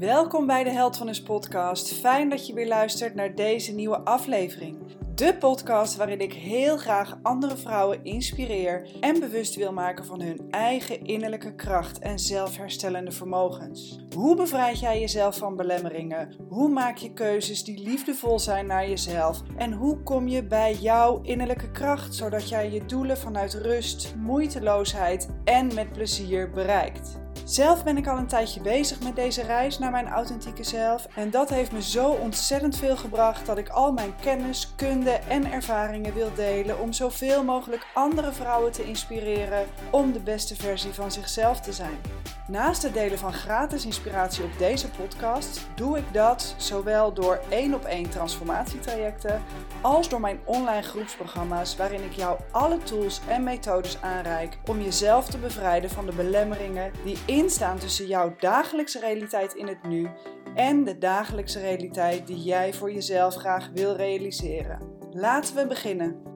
Welkom bij de Held van Us podcast. Fijn dat je weer luistert naar deze nieuwe aflevering. De podcast waarin ik heel graag andere vrouwen inspireer en bewust wil maken van hun eigen innerlijke kracht en zelfherstellende vermogens. Hoe bevrijd jij jezelf van belemmeringen? Hoe maak je keuzes die liefdevol zijn naar jezelf? En hoe kom je bij jouw innerlijke kracht zodat jij je doelen vanuit rust, moeiteloosheid en met plezier bereikt? Zelf ben ik al een tijdje bezig met deze reis naar mijn authentieke zelf en dat heeft me zo ontzettend veel gebracht dat ik al mijn kennis, kunde en ervaringen wil delen om zoveel mogelijk andere vrouwen te inspireren om de beste versie van zichzelf te zijn. Naast het delen van gratis inspiratie op deze podcast doe ik dat zowel door één op één transformatietrajecten als door mijn online groepsprogramma's waarin ik jou alle tools en methodes aanreik om jezelf te bevrijden van de belemmeringen die instaan tussen jouw dagelijkse realiteit in het nu en de dagelijkse realiteit die jij voor jezelf graag wil realiseren. Laten we beginnen.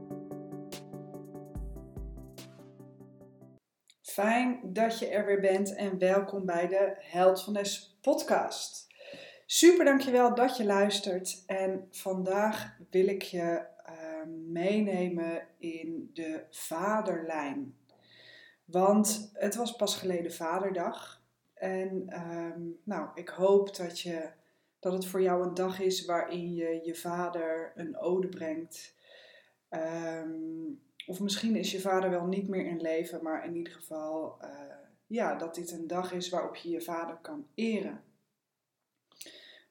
Fijn dat je er weer bent en welkom bij de Held van Des podcast. Super dankjewel dat je luistert en vandaag wil ik je uh, meenemen in de vaderlijn. Want het was pas geleden Vaderdag en uh, nou, ik hoop dat, je, dat het voor jou een dag is waarin je je vader een ode brengt. Um, of misschien is je vader wel niet meer in leven, maar in ieder geval uh, ja, dat dit een dag is waarop je je vader kan eren.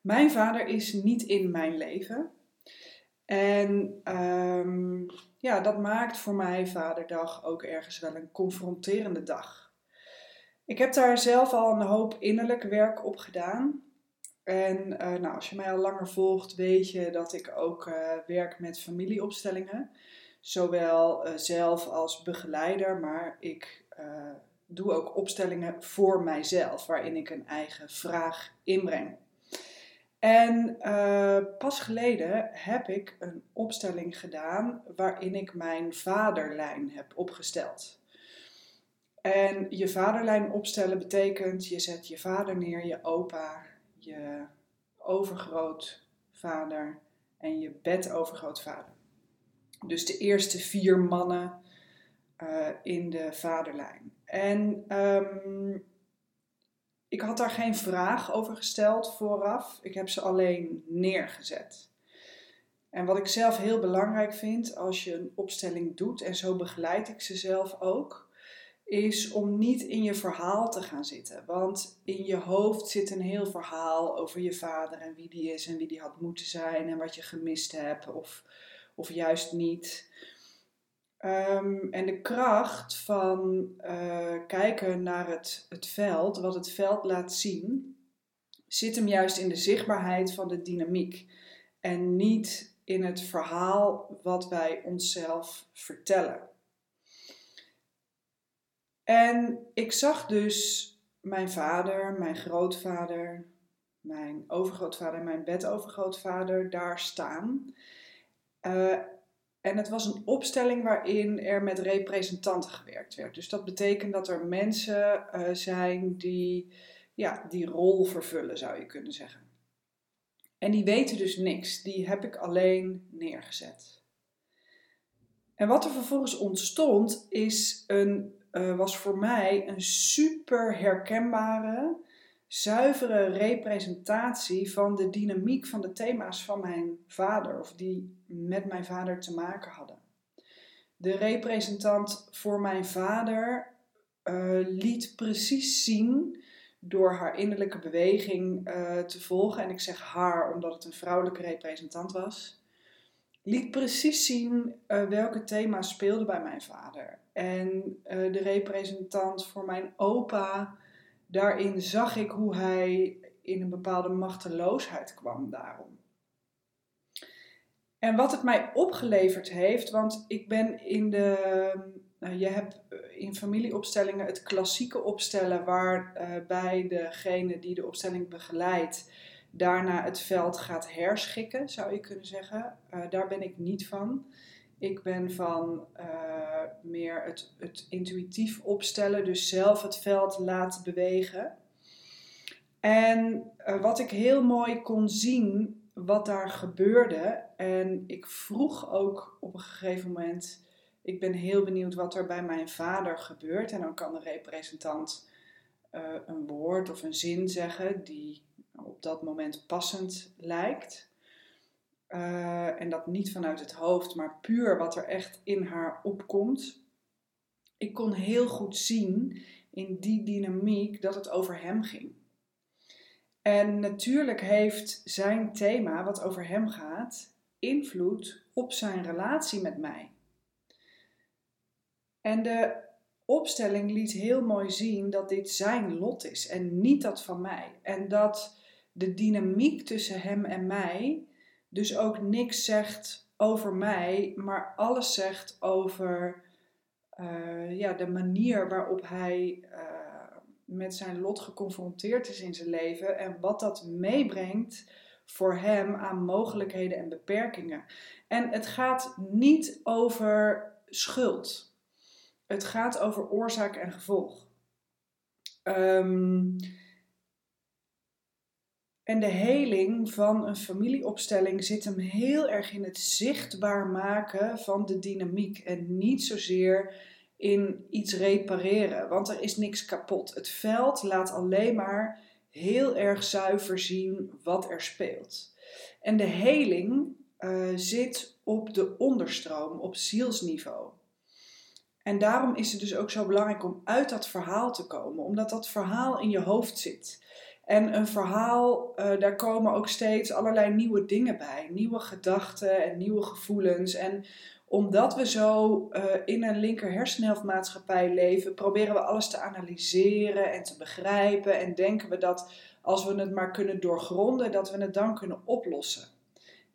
Mijn vader is niet in mijn leven. En um, ja, dat maakt voor mij Vaderdag ook ergens wel een confronterende dag. Ik heb daar zelf al een hoop innerlijk werk op gedaan. En uh, nou, als je mij al langer volgt, weet je dat ik ook uh, werk met familieopstellingen zowel uh, zelf als begeleider, maar ik uh, doe ook opstellingen voor mijzelf, waarin ik een eigen vraag inbreng. En uh, pas geleden heb ik een opstelling gedaan waarin ik mijn vaderlijn heb opgesteld. En je vaderlijn opstellen betekent je zet je vader neer, je opa, je overgrootvader en je bedovergrootvader. Dus de eerste vier mannen uh, in de vaderlijn. En um, ik had daar geen vraag over gesteld vooraf. Ik heb ze alleen neergezet. En wat ik zelf heel belangrijk vind als je een opstelling doet, en zo begeleid ik ze zelf ook, is om niet in je verhaal te gaan zitten. Want in je hoofd zit een heel verhaal over je vader en wie die is en wie die had moeten zijn en wat je gemist hebt. Of of juist niet. Um, en de kracht van uh, kijken naar het, het veld, wat het veld laat zien, zit hem juist in de zichtbaarheid van de dynamiek. En niet in het verhaal wat wij onszelf vertellen. En ik zag dus mijn vader, mijn grootvader, mijn overgrootvader en mijn bedovergrootvader daar staan. Uh, en het was een opstelling waarin er met representanten gewerkt werd. Dus dat betekent dat er mensen uh, zijn die ja, die rol vervullen, zou je kunnen zeggen. En die weten dus niks. Die heb ik alleen neergezet. En wat er vervolgens ontstond, is een, uh, was voor mij een super herkenbare zuivere representatie van de dynamiek van de thema's van mijn vader, of die met mijn vader te maken hadden. De representant voor mijn vader uh, liet precies zien door haar innerlijke beweging uh, te volgen, en ik zeg haar omdat het een vrouwelijke representant was, liet precies zien uh, welke thema's speelden bij mijn vader. En de representant voor mijn opa daarin zag ik hoe hij in een bepaalde machteloosheid kwam daarom. En wat het mij opgeleverd heeft, want ik ben in de. Nou, je hebt in familieopstellingen het klassieke opstellen, waarbij uh, degene die de opstelling begeleidt daarna het veld gaat herschikken, zou je kunnen zeggen. Uh, daar ben ik niet van. Ik ben van uh, meer het, het intuïtief opstellen, dus zelf het veld laten bewegen. En uh, wat ik heel mooi kon zien, wat daar gebeurde. En ik vroeg ook op een gegeven moment, ik ben heel benieuwd wat er bij mijn vader gebeurt. En dan kan de representant uh, een woord of een zin zeggen die op dat moment passend lijkt. Uh, en dat niet vanuit het hoofd, maar puur wat er echt in haar opkomt. Ik kon heel goed zien in die dynamiek dat het over hem ging. En natuurlijk heeft zijn thema, wat over hem gaat, invloed op zijn relatie met mij. En de opstelling liet heel mooi zien dat dit zijn lot is en niet dat van mij. En dat de dynamiek tussen hem en mij dus ook niks zegt over mij, maar alles zegt over uh, ja, de manier waarop hij uh, met zijn lot geconfronteerd is in zijn leven en wat dat meebrengt voor hem aan mogelijkheden en beperkingen. En het gaat niet over schuld. Het gaat over oorzaak en gevolg. Um, en de heling van een familieopstelling zit hem heel erg in het zichtbaar maken van de dynamiek en niet zozeer in iets repareren, want er is niks kapot. Het veld laat alleen maar heel erg zuiver zien wat er speelt. En de heling uh, zit op de onderstroom, op zielsniveau. En daarom is het dus ook zo belangrijk om uit dat verhaal te komen, omdat dat verhaal in je hoofd zit. En een verhaal, uh, daar komen ook steeds allerlei nieuwe dingen bij, nieuwe gedachten en nieuwe gevoelens. En omdat we zo uh, in een linker hersenhelftmaatschappij leven, proberen we alles te analyseren en te begrijpen. En denken we dat als we het maar kunnen doorgronden, dat we het dan kunnen oplossen.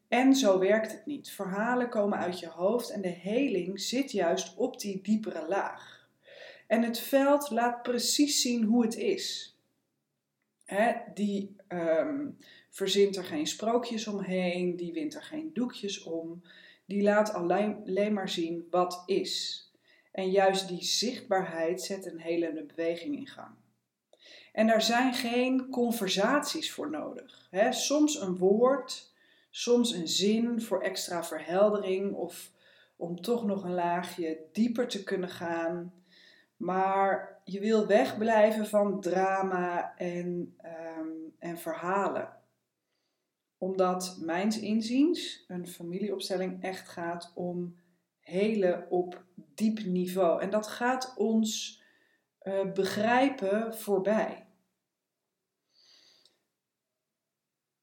En zo werkt het niet. Verhalen komen uit je hoofd en de heling zit juist op die diepere laag. En het veld laat precies zien hoe het is. Die um, verzint er geen sprookjes omheen, die wint er geen doekjes om. Die laat alleen, maar zien wat is. En juist die zichtbaarheid zet een helende beweging in gang. En daar zijn geen conversaties voor nodig. Soms een woord, soms een zin voor extra verheldering of om toch nog een laagje dieper te kunnen gaan. Maar je wil wegblijven van drama en, um, en verhalen. Omdat, mijns inziens, een familieopstelling echt gaat om helen op diep niveau. En dat gaat ons uh, begrijpen voorbij.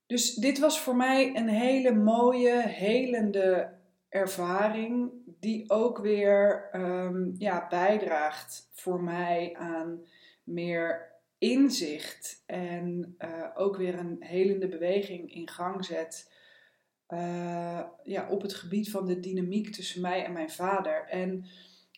Dus dit was voor mij een hele mooie, helende ervaring die ook weer um, ja, bijdraagt voor mij aan meer inzicht en uh, ook weer een helende beweging in gang zet uh, ja, op het gebied van de dynamiek tussen mij en mijn vader. En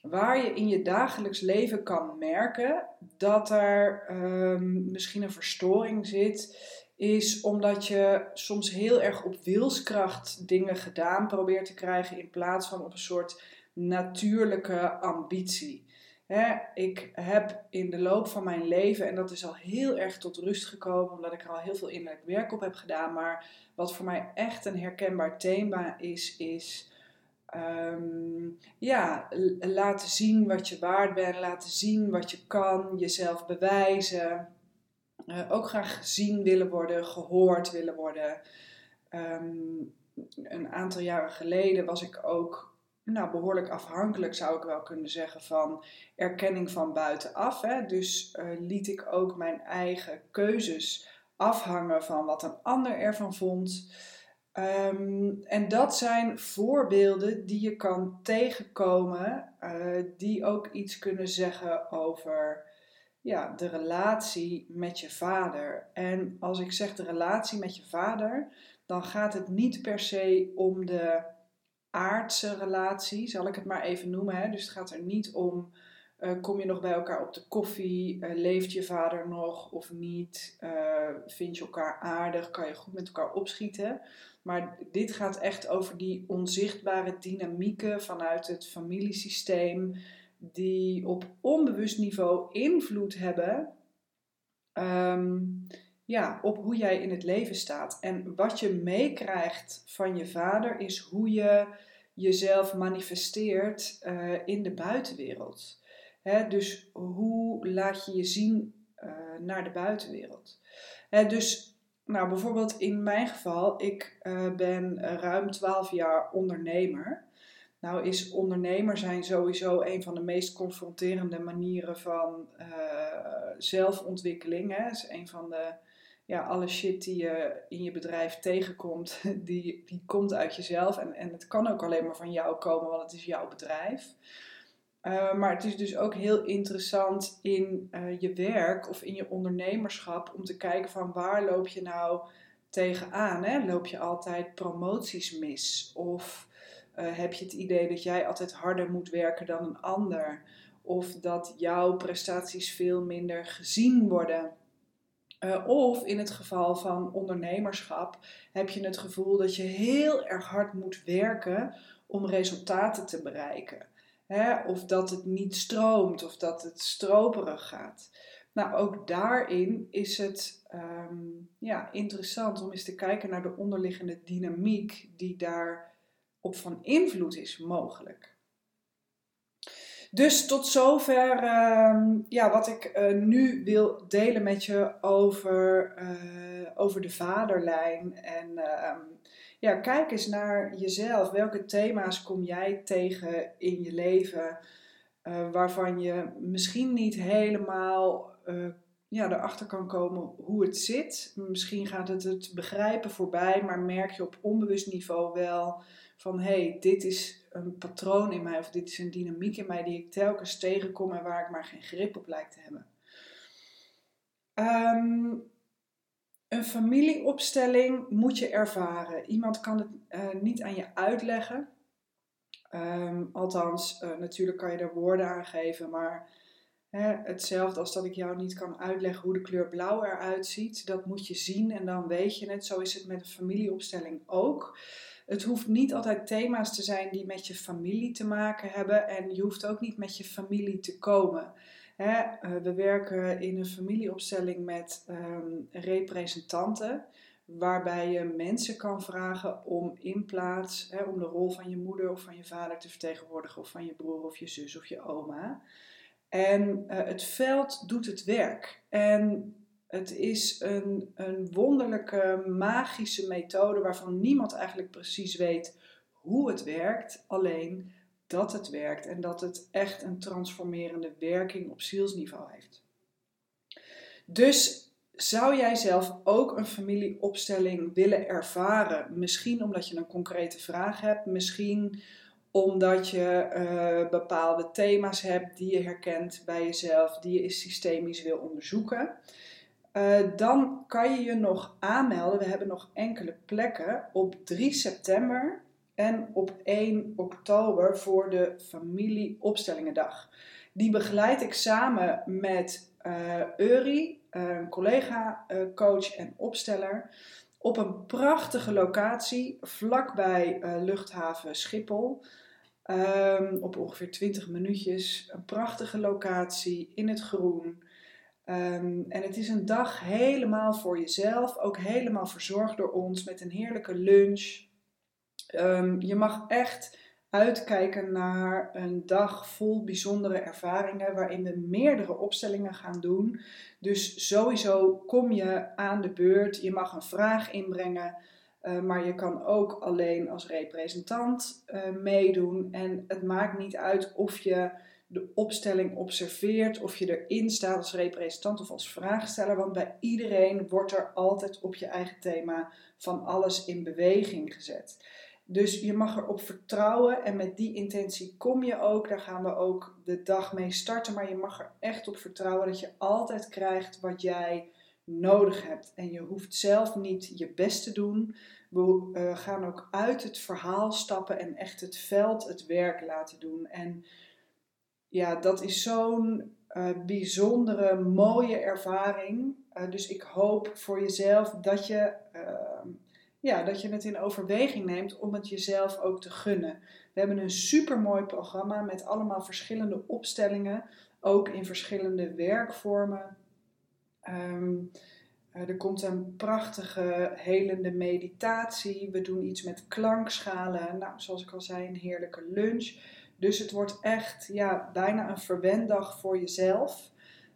waar je in je dagelijks leven kan merken dat er um, misschien een verstoring zit is omdat je soms heel erg op wilskracht dingen gedaan probeert te krijgen in plaats van op een soort natuurlijke ambitie. ik heb in de loop van mijn leven, en dat is al heel erg tot rust gekomen, omdat ik er al heel veel innerlijk werk op heb gedaan, maar wat voor mij echt een herkenbaar thema is, is um, ja, laten zien wat je waard bent, laten zien wat je kan, jezelf bewijzen. Uh, ook graag gezien willen worden, gehoord willen worden. Um, een aantal jaren geleden was ik ook nou, behoorlijk afhankelijk, zou ik wel kunnen zeggen, van erkenning van buitenaf. Hè. Dus uh, liet ik ook mijn eigen keuzes afhangen van wat een ander ervan vond. Um, en dat zijn voorbeelden die je kan tegenkomen, uh, die ook iets kunnen zeggen over ja, de relatie met je vader. En als ik zeg de relatie met je vader, dan gaat het niet per se om de aardse relatie, zal ik het maar even noemen. Hè? Dus het gaat er niet om, uh, kom je nog bij elkaar op de koffie, uh, leeft je vader nog of niet, uh, vind je elkaar aardig, kan je goed met elkaar opschieten. Maar dit gaat echt over die onzichtbare dynamieken vanuit het familiesysteem die op onbewust niveau invloed hebben um, ja, op hoe jij in het leven staat. En wat je meekrijgt van je vader is hoe je jezelf manifesteert uh, in de buitenwereld. Dus hoe laat je je zien uh, naar de buitenwereld? Dus nou, bijvoorbeeld in mijn geval, ik uh, ben ruim 12 jaar ondernemer. Nou is ondernemer zijn sowieso een van de meest confronterende manieren van uh, zelfontwikkeling. Hè. is een van de, ja, alle shit die je in je bedrijf tegenkomt, die, die komt uit jezelf. En, en het kan ook alleen maar van jou komen, want het is jouw bedrijf. Uh, maar het is dus ook heel interessant in uh, je werk of in je ondernemerschap om te kijken van waar loop je nou tegenaan. Hè? Loop je altijd promoties mis? Of heb je het idee dat jij altijd harder moet werken dan een ander? Of dat jouw prestaties veel minder gezien worden? of in het geval van ondernemerschap heb je het gevoel dat je heel erg hard moet werken om resultaten te bereiken. Hè? Of dat het niet stroomt of dat het stroperig gaat. Nou, ook daarin is het um, ja, interessant om eens te kijken naar de onderliggende dynamiek die daarop van invloed is mogelijk. Dus tot zover uh, ja, wat ik uh, nu wil delen met je over, uh, over de vaderlijn. En uh, ja, kijk eens naar jezelf. Welke thema's kom jij tegen in je leven uh, waarvan je misschien niet helemaal ja, erachter kan komen hoe het zit? Misschien gaat het het begrijpen voorbij, maar merk je op onbewust niveau wel van hé, hey, dit is een patroon in mij of dit is een dynamiek in mij die ik telkens tegenkom en waar ik maar geen grip op lijkt te hebben. Um, een familieopstelling moet je ervaren. Iemand kan het uh, niet aan je uitleggen. Um, althans, uh, natuurlijk kan je er woorden aan geven, maar hè, hetzelfde als dat ik jou niet kan uitleggen hoe de kleur blauw eruit ziet, dat moet je zien en dan weet je het. Zo is het met een familieopstelling ook. Het hoeft niet altijd thema's te zijn die met je familie te maken hebben en je hoeft ook niet met je familie te komen. Hè, uh, we werken in een familieopstelling met um, representanten, waarbij je mensen kan vragen om in plaats, hè, om de rol van je moeder of van je vader te vertegenwoordigen, of van je broer of je zus of je oma. En uh, het veld doet het werk. En het is een, een wonderlijke, magische methode waarvan niemand eigenlijk precies weet hoe het werkt. Alleen dat het werkt en dat het echt een transformerende werking op zielsniveau heeft. Dus zou jij zelf ook een familieopstelling willen ervaren? Misschien omdat je een concrete vraag hebt, misschien omdat je uh, bepaalde thema's hebt die je herkent bij jezelf, die je systemisch wil onderzoeken. Uh, dan kan je je nog aanmelden. We hebben nog enkele plekken op 3 september en op 1 oktober voor de familieopstellingendag. Die begeleid ik samen met uh, Uri, een collega, coach en opsteller, op een prachtige locatie vlakbij luchthaven Schiphol. Um, op ongeveer 20 minuutjes. Een prachtige locatie in het groen. Um, en het is een dag helemaal voor jezelf, ook helemaal verzorgd door ons met een heerlijke lunch, Um, je mag echt uitkijken naar een dag vol bijzondere ervaringen waarin we meerdere opstellingen gaan doen. Dus sowieso kom je aan de beurt. Je mag een vraag inbrengen. Uh, maar je kan ook alleen als representant uh, meedoen. En het maakt niet uit of je de opstelling observeert, of je erin staat als representant of als vraagsteller. Want bij iedereen wordt er altijd op je eigen thema van alles in beweging gezet. Dus je mag erop vertrouwen en met die intentie kom je ook. Daar gaan we ook de dag mee starten. Maar je mag er echt op vertrouwen dat je altijd krijgt wat jij nodig hebt. En je hoeft zelf niet je best te doen. We uh, gaan ook uit het verhaal stappen en echt het veld het werk laten doen. En ja, dat is zo'n uh, bijzondere, mooie ervaring. Uh, dus ik hoop voor jezelf dat je ehm, ja, dat je het in overweging neemt om het jezelf ook te gunnen. We hebben een super mooi programma met allemaal verschillende opstellingen, ook in verschillende werkvormen. Um, Eh, er komt een prachtige helende meditatie. We doen iets met klankschalen. Nou, zoals ik al zei, een heerlijke lunch. Dus het wordt echt ja, bijna een verwendag voor jezelf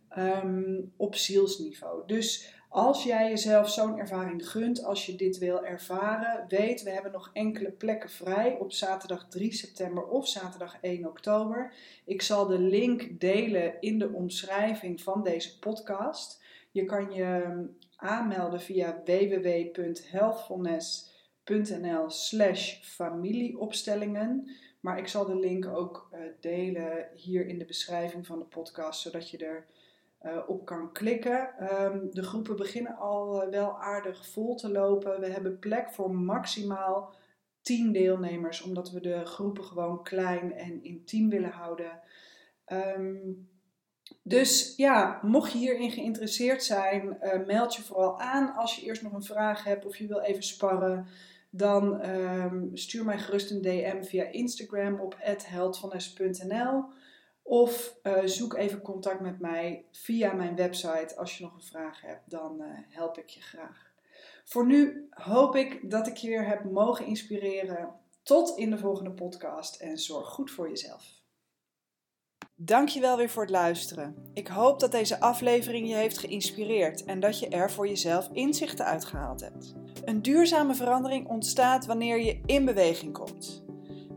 ehm, op zielsniveau. Dus als jij jezelf zo'n ervaring gunt, als je dit wil ervaren, weet, we hebben nog enkele plekken vrij op zaterdag 3 september of zaterdag 1 oktober. Ik zal de link delen in de omschrijving van deze podcast. Je kan je ehm, aanmelden via www.healthfulness.nl slash familieopstellingen. Maar ik zal de link ook uh, delen hier in de beschrijving van de podcast, zodat je er uh, op kan klikken. Um, de groepen beginnen al uh, wel aardig vol te lopen. We hebben plek voor maximaal 10 deelnemers, omdat we de groepen gewoon klein en intiem willen houden. Um, dus ja, mocht je hierin geïnteresseerd zijn, uh, meld je vooral aan. Als je eerst nog een vraag hebt of je wil even sparren, dan um, stuur mij gerust een DM via Instagram op heldvannes.nl. Of uh, zoek even contact met mij via mijn website. Als je nog een vraag hebt, dan uh, help ik je graag. Voor nu hoop ik dat ik je weer heb mogen inspireren. Tot in de volgende podcast en zorg goed voor jezelf. Dankjewel weer voor het luisteren. Ik hoop dat deze aflevering je heeft geïnspireerd en dat je er voor jezelf inzichten uitgehaald hebt. Een duurzame verandering ontstaat wanneer je in beweging komt.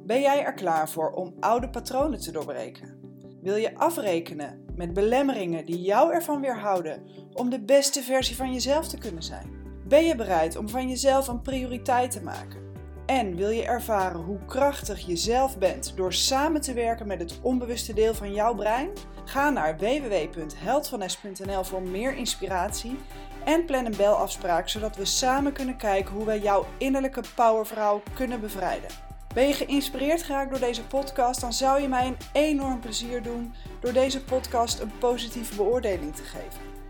Ben jij er klaar voor om oude patronen te doorbreken? Wil je afrekenen met belemmeringen die jou ervan weerhouden om de beste versie van jezelf te kunnen zijn? Ben je bereid om van jezelf een prioriteit te maken? En wil je ervaren hoe krachtig je zelf bent door samen te werken met het onbewuste deel van jouw brein? Ga naar www.heldvanes.nl voor meer inspiratie en plan een belafspraak zodat we samen kunnen kijken hoe wij jouw innerlijke powervrouw kunnen bevrijden. Ben je geïnspireerd geraakt door deze podcast, dan zou je mij een enorm plezier doen door deze podcast een positieve beoordeling te geven.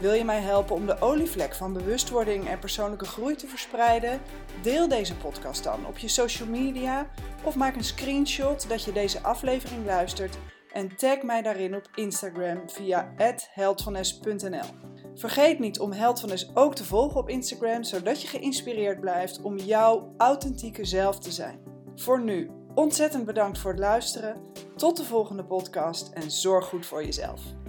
Wil je mij helpen om de olievlek van bewustwording en persoonlijke groei te verspreiden? Deel deze podcast dan op je social media of maak een screenshot dat je deze aflevering luistert en tag mij daarin op Instagram via heldvanes.nl. Vergeet niet om Heldvanes ook te volgen op Instagram, zodat je geïnspireerd blijft om jouw authentieke zelf te zijn. Voor nu, ontzettend bedankt voor het luisteren. Tot de volgende podcast en zorg goed voor jezelf.